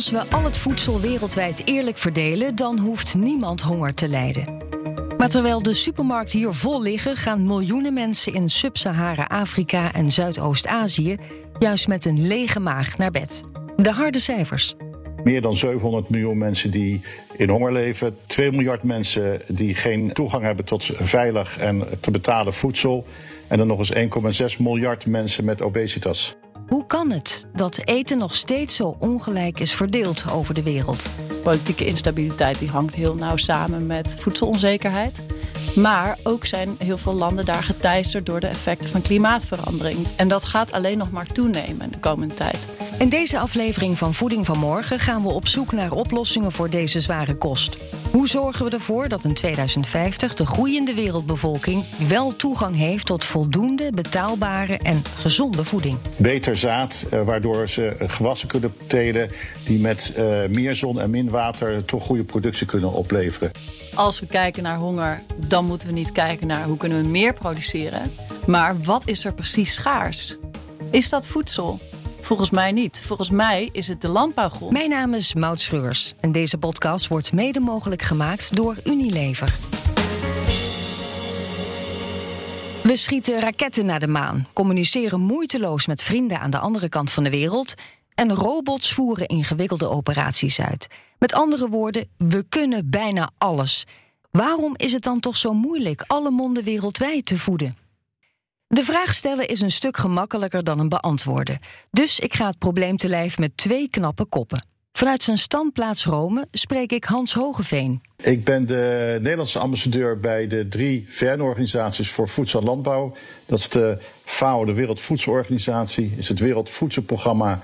Als we al het voedsel wereldwijd eerlijk verdelen, dan hoeft niemand honger te lijden. Maar terwijl de supermarkten hier vol liggen, gaan miljoenen mensen in Sub-Sahara-Afrika en Zuidoost-Azië juist met een lege maag naar bed. De harde cijfers. Meer dan 700 miljoen mensen die in honger leven. 2 miljard mensen die geen toegang hebben tot veilig en te betalen voedsel. En dan nog eens 1,6 miljard mensen met obesitas. Hoe kan het dat eten nog steeds zo ongelijk is verdeeld over de wereld? Politieke instabiliteit die hangt heel nauw samen met voedselonzekerheid. Maar ook zijn heel veel landen daar geteisterd door de effecten van klimaatverandering. En dat gaat alleen nog maar toenemen de komende tijd. In deze aflevering van Voeding van Morgen gaan we op zoek naar oplossingen voor deze zware kost. Hoe zorgen we ervoor dat in 2050 de groeiende wereldbevolking wel toegang heeft tot voldoende, betaalbare en gezonde voeding? Beter zaad, eh, waardoor ze gewassen kunnen telen die met uh, meer zon en min water toch goede productie kunnen opleveren. Als we kijken naar honger, dan moeten we niet kijken naar hoe kunnen we meer produceren. Maar wat is er precies schaars? Is dat voedsel? Volgens mij niet. Volgens mij is het de landbouwgrond. Mijn naam is Maud Schreurs en deze podcast wordt mede mogelijk gemaakt door Unilever. We schieten raketten naar de maan, communiceren moeiteloos met vrienden aan de andere kant van de wereld en robots voeren ingewikkelde operaties uit. Met andere woorden, we kunnen bijna alles. Waarom is het dan toch zo moeilijk alle monden wereldwijd te voeden? De vraag stellen is een stuk gemakkelijker dan een beantwoorden. Dus ik ga het probleem te lijf met twee knappe koppen. Vanuit zijn standplaats Rome spreek ik Hans Hogeveen. Ik ben de Nederlandse ambassadeur bij de drie VN-organisaties voor voedsel en landbouw. Dat is de FAO, de Wereldvoedselorganisatie, is het Wereldvoedselprogramma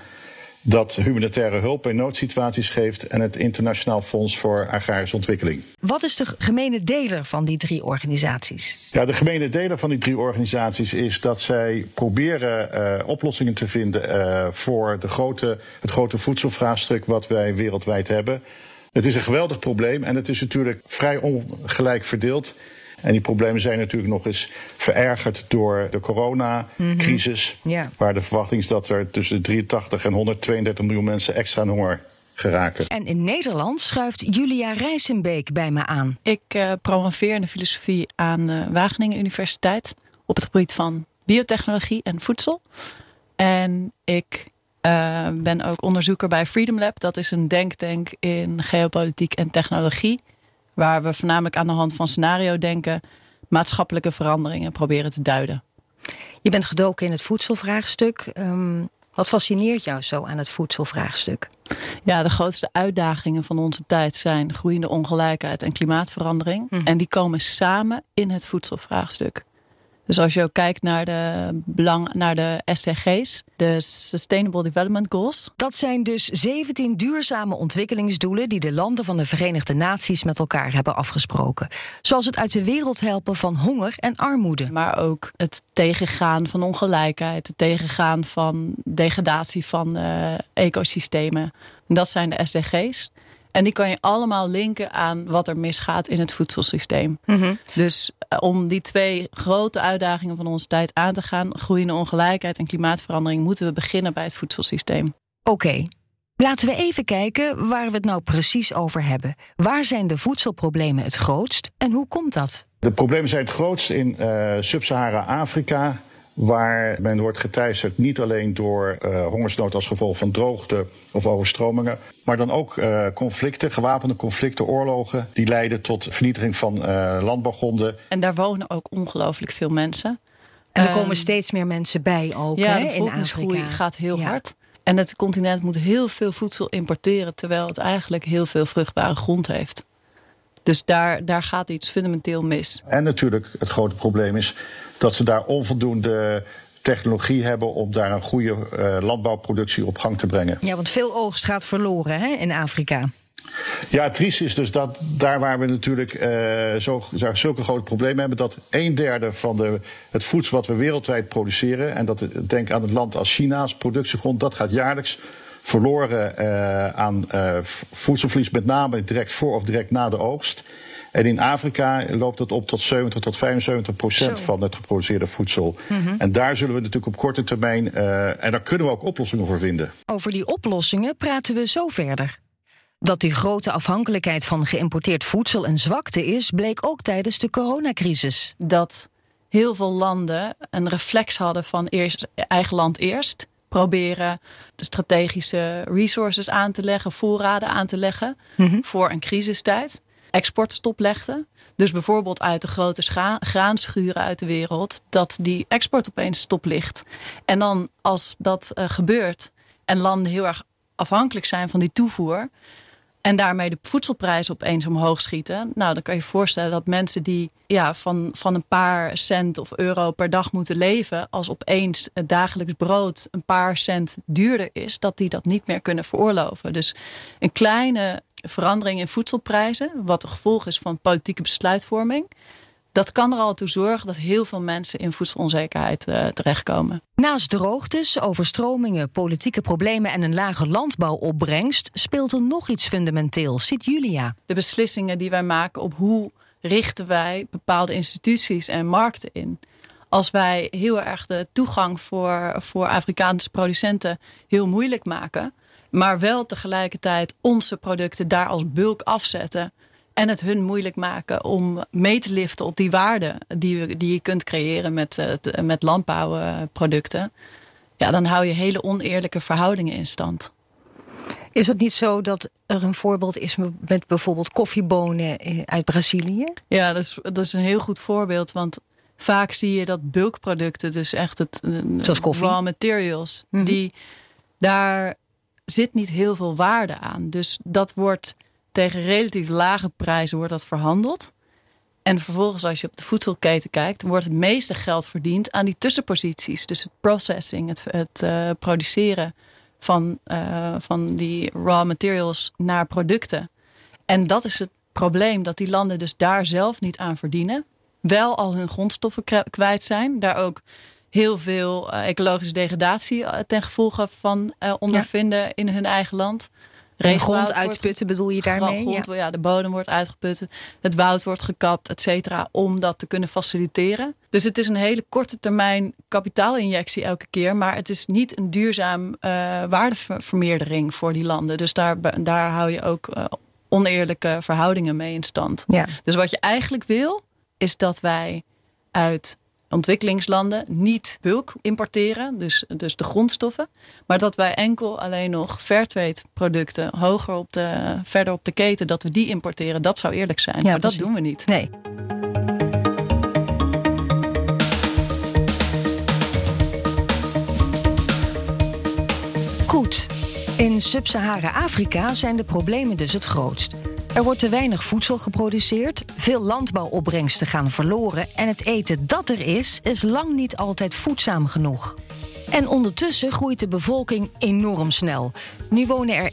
dat humanitaire hulp in noodsituaties geeft en het Internationaal Fonds voor Agrarische Ontwikkeling. Wat is de gemene deler van die drie organisaties? Ja, de gemene deler van die drie organisaties is dat zij proberen uh, oplossingen te vinden uh, voor de grote, het grote voedselvraagstuk wat wij wereldwijd hebben. Het is een geweldig probleem en het is natuurlijk vrij ongelijk verdeeld. En die problemen zijn natuurlijk nog eens verergerd door de coronacrisis. Mm ja. Waar de verwachting is dat er tussen 83 en 132 miljoen mensen extra aan honger geraken. En in Nederland schuift Julia Rijsenbeek bij me aan. Ik uh, promoveer in de filosofie aan uh, Wageningen Universiteit op het gebied van biotechnologie en voedsel. En ik uh, ben ook onderzoeker bij Freedom Lab. Dat is een denktank in geopolitiek en technologie. Waar we voornamelijk aan de hand van scenario denken, maatschappelijke veranderingen proberen te duiden. Je bent gedoken in het voedselvraagstuk. Um, wat fascineert jou zo aan het voedselvraagstuk? Ja, de grootste uitdagingen van onze tijd zijn groeiende ongelijkheid en klimaatverandering. Mm. En die komen samen in het voedselvraagstuk. Dus als je ook kijkt naar de, belang, naar de SDG's, de Sustainable Development Goals. Dat zijn dus 17 duurzame ontwikkelingsdoelen die de landen van de Verenigde Naties met elkaar hebben afgesproken. Zoals het uit de wereld helpen van honger en armoede. Maar ook het tegengaan van ongelijkheid, het tegengaan van degradatie van uh, ecosystemen. Dat zijn de SDG's. En die kan je allemaal linken aan wat er misgaat in het voedselsysteem. Mm Dus eh, om die twee grote uitdagingen van onze tijd aan te gaan, groeiende ongelijkheid en klimaatverandering, moeten we beginnen bij het voedselsysteem. Oké. Laten we even kijken waar we het nou precies over hebben. Waar zijn de voedselproblemen het grootst en hoe komt dat? De problemen zijn het grootst in uh, Sub-Sahara-Afrika, waar men wordt geteisterd niet alleen door uh, hongersnood als gevolg van droogte of overstromingen, maar dan ook uh, conflicten, gewapende conflicten, oorlogen, die leiden tot vernietiging van uh, landbouwgronden. En daar wonen ook ongelooflijk veel mensen. En er komen steeds meer mensen bij ook ja, hè, de in Afrika. gaat heel ja. hard. En het continent moet heel veel voedsel importeren, terwijl het eigenlijk heel veel vruchtbare grond heeft. Dus daar, daar gaat iets fundamenteel mis. En natuurlijk het grote probleem is dat ze daar onvoldoende technologie hebben om daar een goede uh, landbouwproductie op gang te brengen. Ja, want veel oogst gaat verloren hè, in Afrika. Ja, het triest is dus dat daar waar we natuurlijk uh, zo, zulke grote problemen hebben, dat een derde van de, het voedsel wat we wereldwijd produceren, en dat denk aan het land als China's productiegrond, dat gaat jaarlijks verloren uh, aan voedselverlies, met name direct voor of direct na de oogst. En in Afrika loopt het op tot 70 tot 75 procent van het geproduceerde voedsel. Mhm. En daar zullen we natuurlijk op korte termijn, uh, en daar kunnen we ook oplossingen voor vinden. Over die oplossingen praten we zo verder. Dat die grote afhankelijkheid van geïmporteerd voedsel een zwakte is, bleek ook tijdens de coronacrisis. Dat heel veel landen een reflex hadden van eerst, eigen land eerst. Proberen de strategische resources aan te leggen, voorraden aan te leggen mhm. voor een crisistijd. Export stoplegden. Dus bijvoorbeeld uit de grote graanschuren uit de wereld, dat die export opeens stoplicht. En dan als dat uh, gebeurt en landen heel erg afhankelijk zijn van die toevoer, en daarmee de voedselprijzen opeens omhoog schieten. Nou, dan kan je je voorstellen dat mensen die ja, van, van een paar cent of euro per dag moeten leven. als opeens het dagelijks brood een paar cent duurder is. dat die dat niet meer kunnen veroorloven. Dus een kleine verandering in voedselprijzen. wat een gevolg is van politieke besluitvorming dat kan er al toe zorgen dat heel veel mensen in voedselonzekerheid uh, terechtkomen. Naast droogtes, overstromingen, politieke problemen en een lage landbouwopbrengst speelt er nog iets fundamenteel, ziet Julia. De beslissingen die wij maken op hoe richten wij bepaalde instituties en markten in. Als wij heel erg de toegang voor, voor Afrikaanse producenten heel moeilijk maken, maar wel tegelijkertijd onze producten daar als bulk afzetten en het hun moeilijk maken om mee te liften op die waarde die, die je kunt creëren met, uh, met landbouwproducten. Ja, dan hou je hele oneerlijke verhoudingen in stand. Is het niet zo dat er een voorbeeld is met bijvoorbeeld koffiebonen eh, uit Brazilië? Ja, dat is, dat is een heel goed voorbeeld. Want vaak zie je dat bulkproducten, dus echt het eh, Zoals koffie. raw materials, mhm. die daar zit niet heel veel waarde aan. Dus dat wordt tegen relatief lage prijzen wordt dat verhandeld. En vervolgens, als je op de voedselketen kijkt, wordt het meeste geld verdiend aan die tussenposities. Dus het processing, het, het uh, produceren van, uh, van die raw materials naar producten. En dat is het probleem, dat die landen dus daar zelf niet aan verdienen. Wel al hun grondstoffen kwijt zijn. Daar ook heel veel uh, ecologische degradatie ten gevolge van ondervinden in hun eigen land. De grond uitputten bedoel je daarmee? Grond, ja. ja. de bodem wordt uitgeput, het woud wordt gekapt, et cetera, om dat te kunnen faciliteren. Dus het is een hele korte termijn kapitaalinjectie elke keer, maar het is niet een duurzaam uh, waardevermeerdering voor die landen. Dus daar, daar hou je ook uh, oneerlijke verhoudingen mee in stand. Ja. Dus wat je eigenlijk wil, is dat wij uit ontwikkelingslanden niet bulk importeren, dus, dus de grondstoffen. Maar dat wij enkel alleen nog fairtrade producten hoger op de, verder op de keten, dat we die importeren. Dat zou eerlijk zijn. Ja, maar dat doen we niet. Nee. Goed. In Sub-Sahara-Afrika zijn de problemen dus het grootst. Er wordt te weinig voedsel geproduceerd, veel landbouwopbrengsten gaan verloren en het eten dat er is, is lang niet altijd voedzaam genoeg. En ondertussen groeit de bevolking enorm snel. Nu wonen er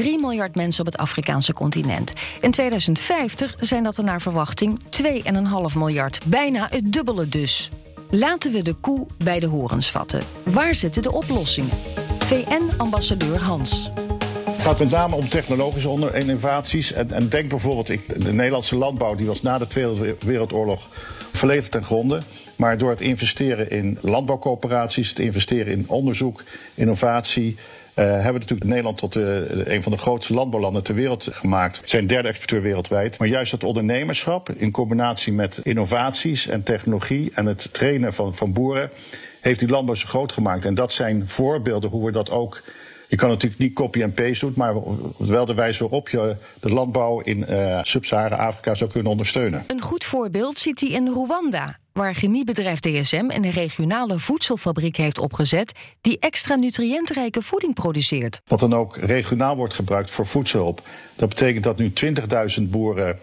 1,3 miljard mensen op het Afrikaanse continent. In 2050 zijn dat er naar verwachting 2,5 miljard. Bijna het dubbele dus. Laten we de koe bij de horens vatten. Waar zitten de oplossingen? VN-ambassadeur Hans. Gaat met name om technologische innovaties. En, en denk bijvoorbeeld, ik, de Nederlandse landbouw die was na de Tweede Wereldoorlog volledig ten gronde. Maar door het investeren in landbouwcoöperaties, het investeren in onderzoek, innovatie, uh, hebben we natuurlijk Nederland tot een van de grootste landbouwlanden ter wereld gemaakt. Het zijn derde exporteur wereldwijd. Maar juist dat ondernemerschap in combinatie met innovaties en technologie en het trainen van, van boeren heeft die landbouw zo groot gemaakt. En dat zijn voorbeelden hoe we dat ook je kan natuurlijk niet copy en paste doen, maar wel de wijze waarop je de landbouw in uh, Sub-Sahara-Afrika zou kunnen ondersteunen. Een goed voorbeeld ziet hij in Rwanda, waar chemiebedrijf DSM een regionale voedselfabriek heeft opgezet die extra nutriëntrijke voeding produceert. Wat dan ook regionaal wordt gebruikt voor voedselhulp. Dat betekent dat nu 20.000 boeren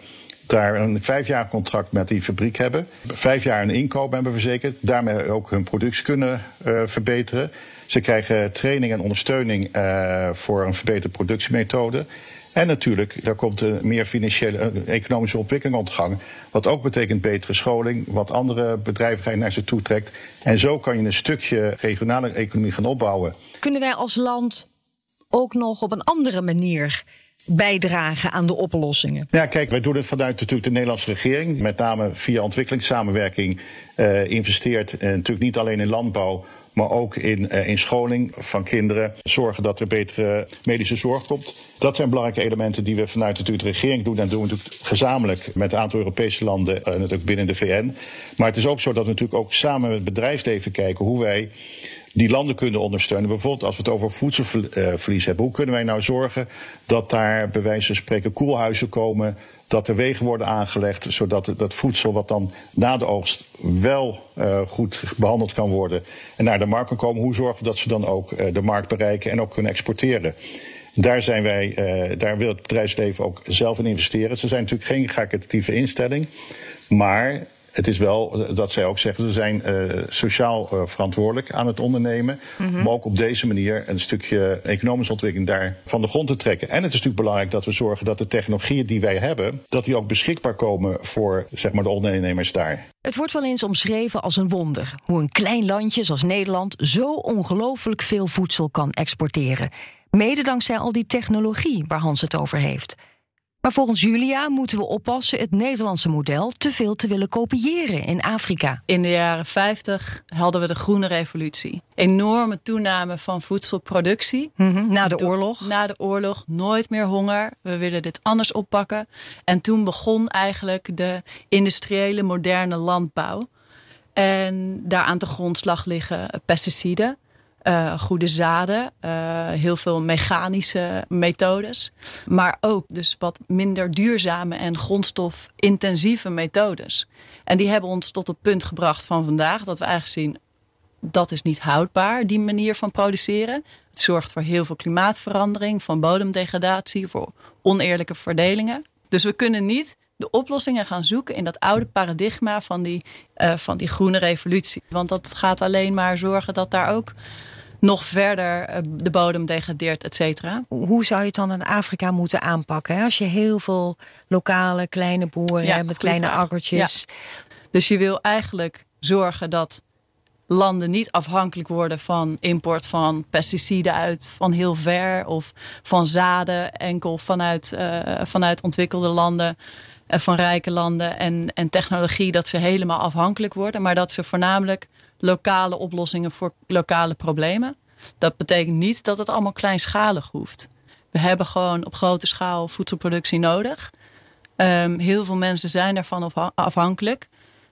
daar een vijf jaar contract met die fabriek hebben. Vijf jaar een inkoop hebben verzekerd. Daarmee ook hun productie kunnen uh, verbeteren. Ze krijgen training en ondersteuning uh, voor een verbeterde productiemethode. En natuurlijk, daar komt een meer financiële, economische ontwikkeling op gang. Wat ook betekent betere scholing, wat andere bedrijvigheid naar ze toe trekt. En zo kan je een stukje regionale economie gaan opbouwen. Kunnen wij als land ook nog op een andere manier bijdragen aan de oplossingen? Ja, kijk, wij doen het vanuit natuurlijk de Nederlandse regering. Met name via ontwikkelingssamenwerking uh, investeert. Uh, natuurlijk niet alleen in landbouw, maar ook in, uh, in scholing van kinderen. Zorgen dat er betere medische zorg komt. Dat zijn belangrijke elementen die we vanuit natuurlijk de regering doen. En doen we natuurlijk gezamenlijk met een aantal Europese landen en natuurlijk binnen de VN. Maar het is ook zo dat we natuurlijk ook samen met het bedrijfsleven kijken hoe wij die landen kunnen ondersteunen. Bijvoorbeeld als we het over voedselverlies hebben. Hoe kunnen wij nou zorgen dat daar bij wijze van spreken koelhuizen komen, dat er wegen worden aangelegd, zodat dat voedsel wat dan na de oogst wel uh, goed behandeld kan worden en naar de markt kan komen. Hoe zorgen we dat ze dan ook uh, de markt bereiken en ook kunnen exporteren? Daar, zijn wij, uh, daar wil het bedrijfsleven ook zelf in investeren. Ze zijn natuurlijk geen caritatieve instelling. Maar het is wel dat zij ook zeggen, ze zijn uh, sociaal uh, verantwoordelijk aan het ondernemen. Mm -hmm. Maar ook op deze manier een stukje economische ontwikkeling daar van de grond te trekken. En het is natuurlijk belangrijk dat we zorgen dat de technologieën die wij hebben, dat die ook beschikbaar komen voor zeg maar, de ondernemers daar. Het wordt wel eens omschreven als een wonder hoe een klein landje zoals Nederland zo ongelooflijk veel voedsel kan exporteren. Mede dankzij al die technologie waar Hans het over heeft. Maar volgens Julia moeten we oppassen het Nederlandse model te veel te willen kopiëren in Afrika. In de jaren 50 hadden we de groene revolutie. Enorme toename van voedselproductie. Mm -hmm. Na de oorlog. Na de oorlog. Nooit meer honger. We willen dit anders oppakken. En toen begon eigenlijk de industriële moderne landbouw. En daar aan de grondslag liggen pesticiden. Uh, goede zaden, uh, heel veel mechanische methodes. Maar ook dus wat minder duurzame en grondstofintensieve methodes. En die hebben ons tot het punt gebracht van vandaag dat we eigenlijk zien dat is niet houdbaar, die manier van produceren. Het zorgt voor heel veel klimaatverandering, van bodemdegradatie, voor oneerlijke verdelingen. Dus we kunnen niet de oplossingen gaan zoeken in dat oude paradigma van die, uh, van die groene revolutie. Want dat gaat alleen maar zorgen dat daar ook nog verder de bodem degradeert, et cetera. Hoe zou je het dan in Afrika moeten aanpakken? Hè? Als je heel veel lokale kleine boeren ja, hebt met kleine akkertjes. Ja. Dus je wil eigenlijk zorgen dat landen niet afhankelijk worden van import van pesticiden uit van heel ver of van zaden enkel vanuit, uh, vanuit ontwikkelde landen. Uh, van rijke landen en, en technologie, dat ze helemaal afhankelijk worden, maar dat ze voornamelijk lokale oplossingen voor lokale problemen. Dat betekent niet dat het allemaal kleinschalig hoeft. We hebben gewoon op grote schaal voedselproductie nodig. Um, heel veel mensen zijn daarvan afhankelijk.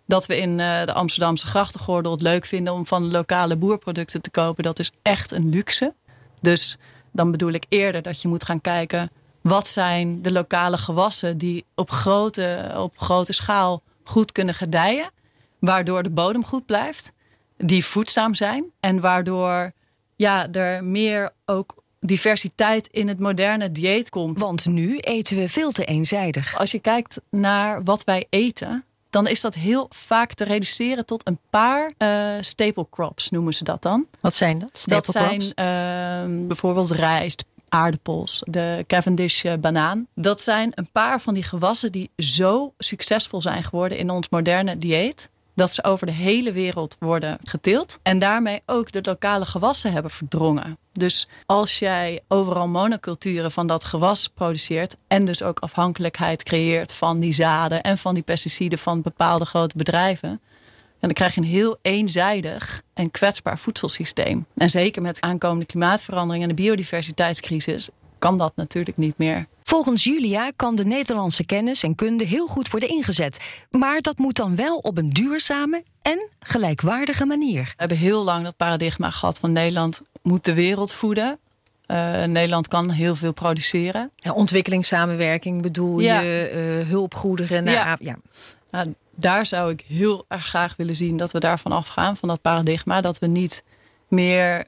Dat we in uh, de Amsterdamse grachtengordel het leuk vinden om van lokale boerproducten te kopen, dat is echt een luxe. Dus dan bedoel ik eerder dat je moet gaan kijken wat zijn de lokale gewassen die op grote, op grote schaal goed kunnen gedijen, waardoor de bodem goed blijft die voedzaam zijn. En waardoor ja, er meer ook diversiteit in het moderne dieet komt. Want nu eten we veel te eenzijdig. Als je kijkt naar wat wij eten, dan is dat heel vaak te reduceren tot een paar uh, staple crops, noemen ze dat dan. Wat zijn dat? Staple dat crops? zijn uh, bijvoorbeeld rijst, aardappels, de Cavendish uh, banaan. Dat zijn een paar van die gewassen die zo succesvol zijn geworden in ons moderne dieet dat ze over de hele wereld worden geteeld. En daarmee ook de lokale gewassen hebben verdrongen. Dus als jij overal monoculturen van dat gewas produceert. en dus ook afhankelijkheid creëert van die zaden en van die pesticiden van bepaalde grote bedrijven. En dan krijg je een heel eenzijdig en kwetsbaar voedselsysteem. En zeker met aankomende klimaatverandering en de biodiversiteitscrisis kan dat natuurlijk niet meer. Volgens Julia kan de Nederlandse kennis en kunde heel goed worden ingezet. Maar dat moet dan wel op een duurzame en gelijkwaardige manier. We hebben heel lang dat paradigma gehad van Nederland moet de wereld voeden. Uh, Nederland kan heel veel produceren. Ja, ontwikkelingssamenwerking bedoel ja. je, uh, hulpgoederen. Naar, ja. ja. Nou, daar zou ik heel erg graag willen zien dat we daarvan afgaan, van dat paradigma. Dat we niet meer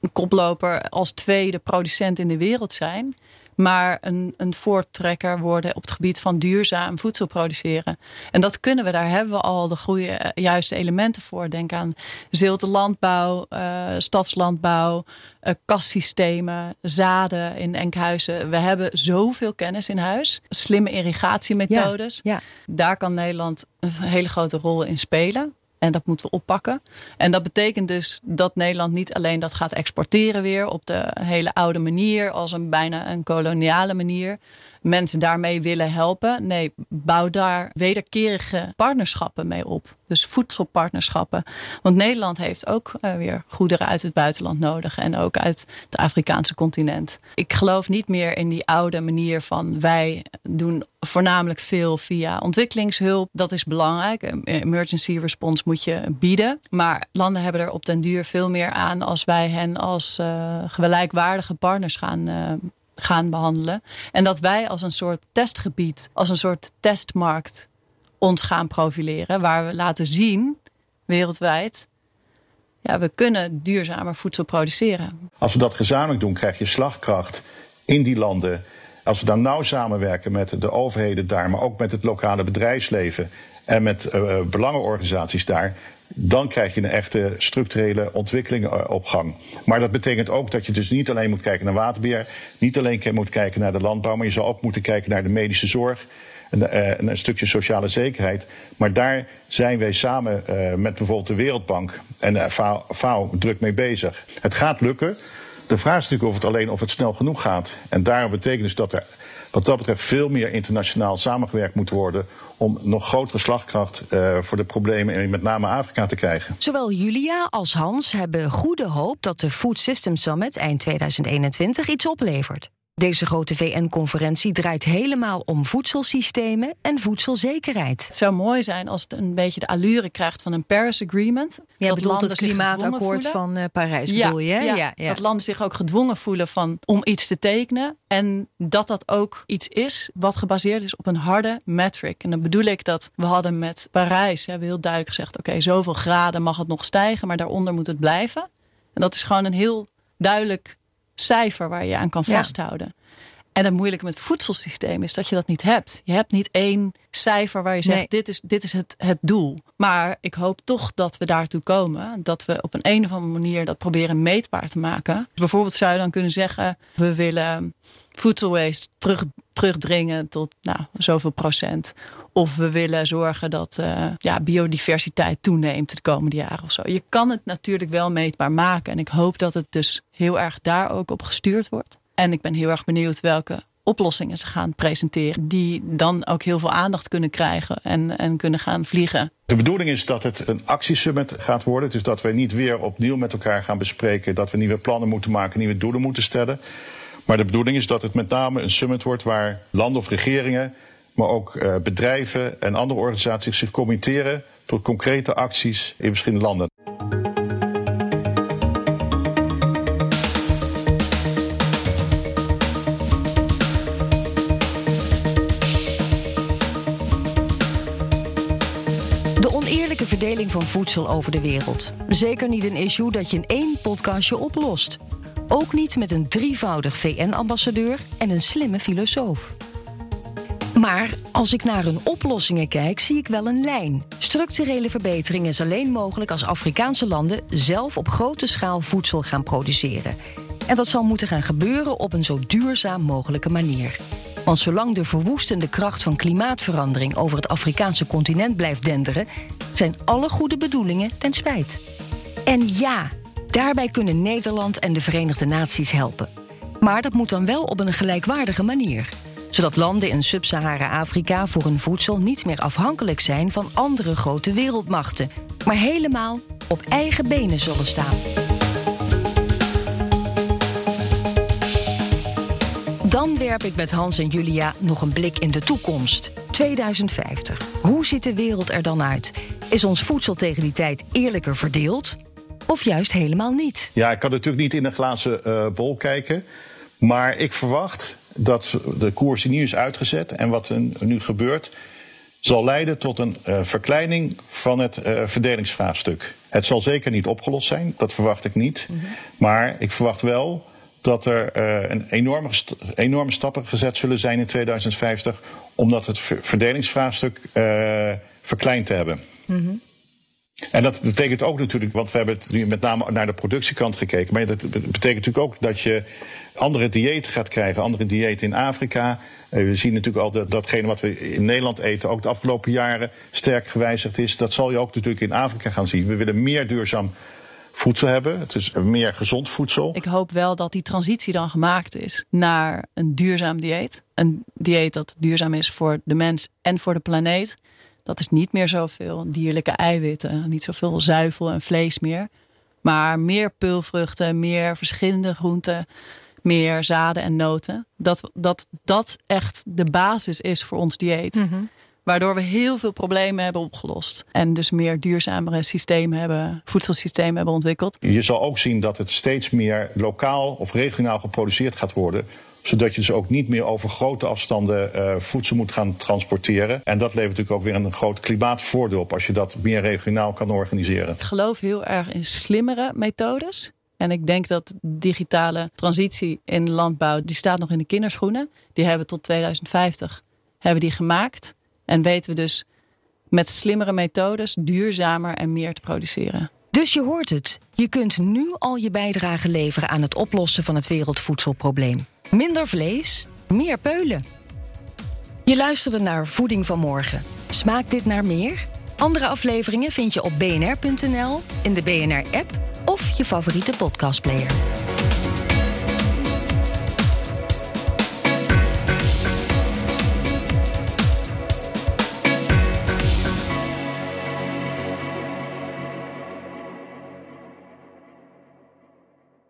een koploper als tweede producent in de wereld zijn maar een, een voortrekker worden op het gebied van duurzaam voedsel produceren. En dat kunnen we, daar hebben we al de goede, eh, juiste elementen voor. Denk aan zilte landbouw, uh, stadslandbouw, uh, kassystemen, zaden in Enkhuizen. We hebben zoveel kennis in huis. Slimme irrigatiemethodes. Ja, ja. Daar kan Nederland een hele grote rol in spelen. En dat moeten we oppakken. En dat betekent dus dat Nederland niet alleen dat gaat exporteren weer op de hele oude manier, als een bijna een koloniale manier mensen daarmee willen helpen. Nee, bouw daar wederkerige partnerschappen mee op. Dus voedselpartnerschappen. Want Nederland heeft ook uh, weer goederen uit het buitenland nodig. En ook uit het Afrikaanse continent. Ik geloof niet meer in die oude manier van wij doen voornamelijk veel via ontwikkelingshulp. Dat is belangrijk. Emergency response moet je bieden. Maar landen hebben er op den duur veel meer aan als wij hen als uh, gelijkwaardige partners gaan uh, gaan behandelen. En dat wij als een soort testgebied, als een soort testmarkt ons gaan profileren. Waar we laten zien, wereldwijd, ja, we kunnen duurzamer voedsel produceren. Als we dat gezamenlijk doen, krijg je slagkracht in die landen. Als we dan nauw samenwerken met de overheden daar, maar ook met het lokale bedrijfsleven en met uh, belangenorganisaties daar, dan krijg je een echte structurele ontwikkeling eh, op gang. Maar dat betekent ook dat je dus niet alleen moet kijken naar waterbeheer, niet alleen moet kijken naar de landbouw, maar je zal ook moeten kijken naar de medische zorg. En, uh, een stukje sociale zekerheid. Maar daar zijn wij samen uh, met bijvoorbeeld de Wereldbank en de FAO druk mee bezig. Het gaat lukken. De vraag is natuurlijk of het alleen of het snel genoeg gaat. En daarom betekent dus dat er wat dat betreft veel meer internationaal samengewerkt moet worden om nog grotere slagkracht uh, voor de problemen in met name Afrika te krijgen. Zowel Julia als Hans hebben goede hoop dat de Food System Summit eind 2021 iets oplevert. Deze grote VN-conferentie draait helemaal om voedselsystemen en voedselzekerheid. Het zou mooi zijn als het een beetje de allure krijgt van een Paris Agreement. Ja, dat bedoelt het klimaatakkoord van uh, Parijs, ja, bedoel je? Ja, ja, ja, Dat landen zich ook gedwongen voelen van, om iets te tekenen. En dat dat ook iets is wat gebaseerd is op een harde metric. En dan bedoel ik dat we hadden met Parijs, hebben heel duidelijk gezegd... oké, zoveel graden mag het nog stijgen, maar daaronder moet het blijven. En dat is gewoon een heel duidelijk cijfer waar je aan kan vasthouden. En het moeilijke met het voedselsysteem is dat je dat niet hebt. Je hebt niet één cijfer waar je zegt: dit is, dit is het, het doel. Maar ik hoop toch dat we daartoe komen. Dat we op een, een of andere manier dat proberen meetbaar te maken. Bijvoorbeeld zou je dan kunnen zeggen: we willen voedselwaste terug, terugdringen tot nou, zoveel procent. Of we willen zorgen dat uh, ja, biodiversiteit toeneemt de komende jaren of zo. Je kan het natuurlijk wel meetbaar maken. En ik hoop dat het dus heel erg daar ook op gestuurd wordt. En ik ben heel erg benieuwd welke oplossingen ze gaan presenteren. Die dan ook heel veel aandacht kunnen krijgen en, en kunnen gaan vliegen. De bedoeling is dat het een actiesummit gaat worden. Dus dat we niet weer opnieuw met elkaar gaan bespreken. Dat we nieuwe plannen moeten maken, nieuwe doelen moeten stellen. Maar de bedoeling is dat het met name een summit wordt waar landen of regeringen, maar ook uh, bedrijven en andere organisaties zich committeren tot concrete acties in verschillende landen. Verdeling van voedsel over de wereld. Zeker niet een issue dat je in één podcastje oplost. Ook niet met een drievoudig VN-ambassadeur en een slimme filosoof. Maar als ik naar hun oplossingen kijk, zie ik wel een lijn. Structurele verbetering is alleen mogelijk als Afrikaanse landen zelf op grote schaal voedsel gaan produceren. En dat zal moeten gaan gebeuren op een zo duurzaam mogelijke manier. Want zolang de verwoestende kracht van klimaatverandering over het Afrikaanse continent blijft denderen, zijn alle goede bedoelingen ten spijt. En ja, daarbij kunnen Nederland en de Verenigde Naties helpen. Maar dat moet dan wel op een gelijkwaardige manier. Zodat landen in Sub-Sahara-Afrika voor hun voedsel niet meer afhankelijk zijn van andere grote wereldmachten, maar helemaal op eigen benen zullen staan. Dan werp ik met Hans en Julia nog een blik in de toekomst. 2050. Hoe ziet de wereld er dan uit? Is ons voedsel tegen die tijd eerlijker verdeeld? Of juist helemaal niet? Ja, ik kan natuurlijk niet in een glazen uh, bol kijken. Maar ik verwacht dat de koers die nu is uitgezet en wat er nu gebeurt, zal leiden tot een uh, verkleining van het uh, verdelingsvraagstuk. Het zal zeker niet opgelost zijn, dat verwacht ik niet. Mm -hmm. Maar ik verwacht wel dat er uh, een enorme, enorme stappen gezet zullen zijn in 2050 om dat het verdelingsvraagstuk uh, verkleind te hebben. Mm -hmm. En dat betekent ook natuurlijk, want we hebben het nu met name naar de productiekant gekeken. Maar dat betekent natuurlijk ook dat je andere diëten gaat krijgen, andere diëten in Afrika. Eh, we zien natuurlijk al dat datgene wat we in Nederland eten ook de afgelopen jaren sterk gewijzigd is. Dat zal je ook natuurlijk in Afrika gaan zien. We willen meer duurzaam voedsel hebben. Het is meer gezond voedsel. Ik hoop wel dat die transitie dan gemaakt is naar een duurzaam dieet. Een dieet dat duurzaam is voor de mens en voor de planeet. Dat is niet meer zoveel dierlijke eiwitten, niet zoveel zuivel en vlees meer. Maar meer pulvruchten, meer verschillende groenten, meer zaden en noten. Dat dat, dat echt de basis is voor ons dieet. Mhm. Waardoor we heel veel problemen hebben opgelost. En dus meer duurzamere systemen hebben, voedselsystemen hebben ontwikkeld. Je zal ook zien dat het steeds meer lokaal of regionaal geproduceerd gaat worden zodat je dus ook niet meer over grote afstanden uh, voedsel moet gaan transporteren. En dat levert natuurlijk ook weer een groot klimaatvoordeel op als je dat meer regionaal kan organiseren. Ik geloof heel erg in slimmere methodes. En ik denk dat digitale transitie in landbouw, die staat nog in de kinderschoenen. Die hebben we tot 2050 hebben die gemaakt. En weten we dus met slimmere methodes duurzamer en meer te produceren. Dus je hoort het. Je kunt nu al je bijdrage leveren aan het oplossen van het wereldvoedselprobleem. Minder vlees, meer peulen. Je luisterde naar Voeding van Morgen. Smaakt dit naar meer? Andere afleveringen vind je op bnr.nl, in de BNR-app of je favoriete podcastplayer.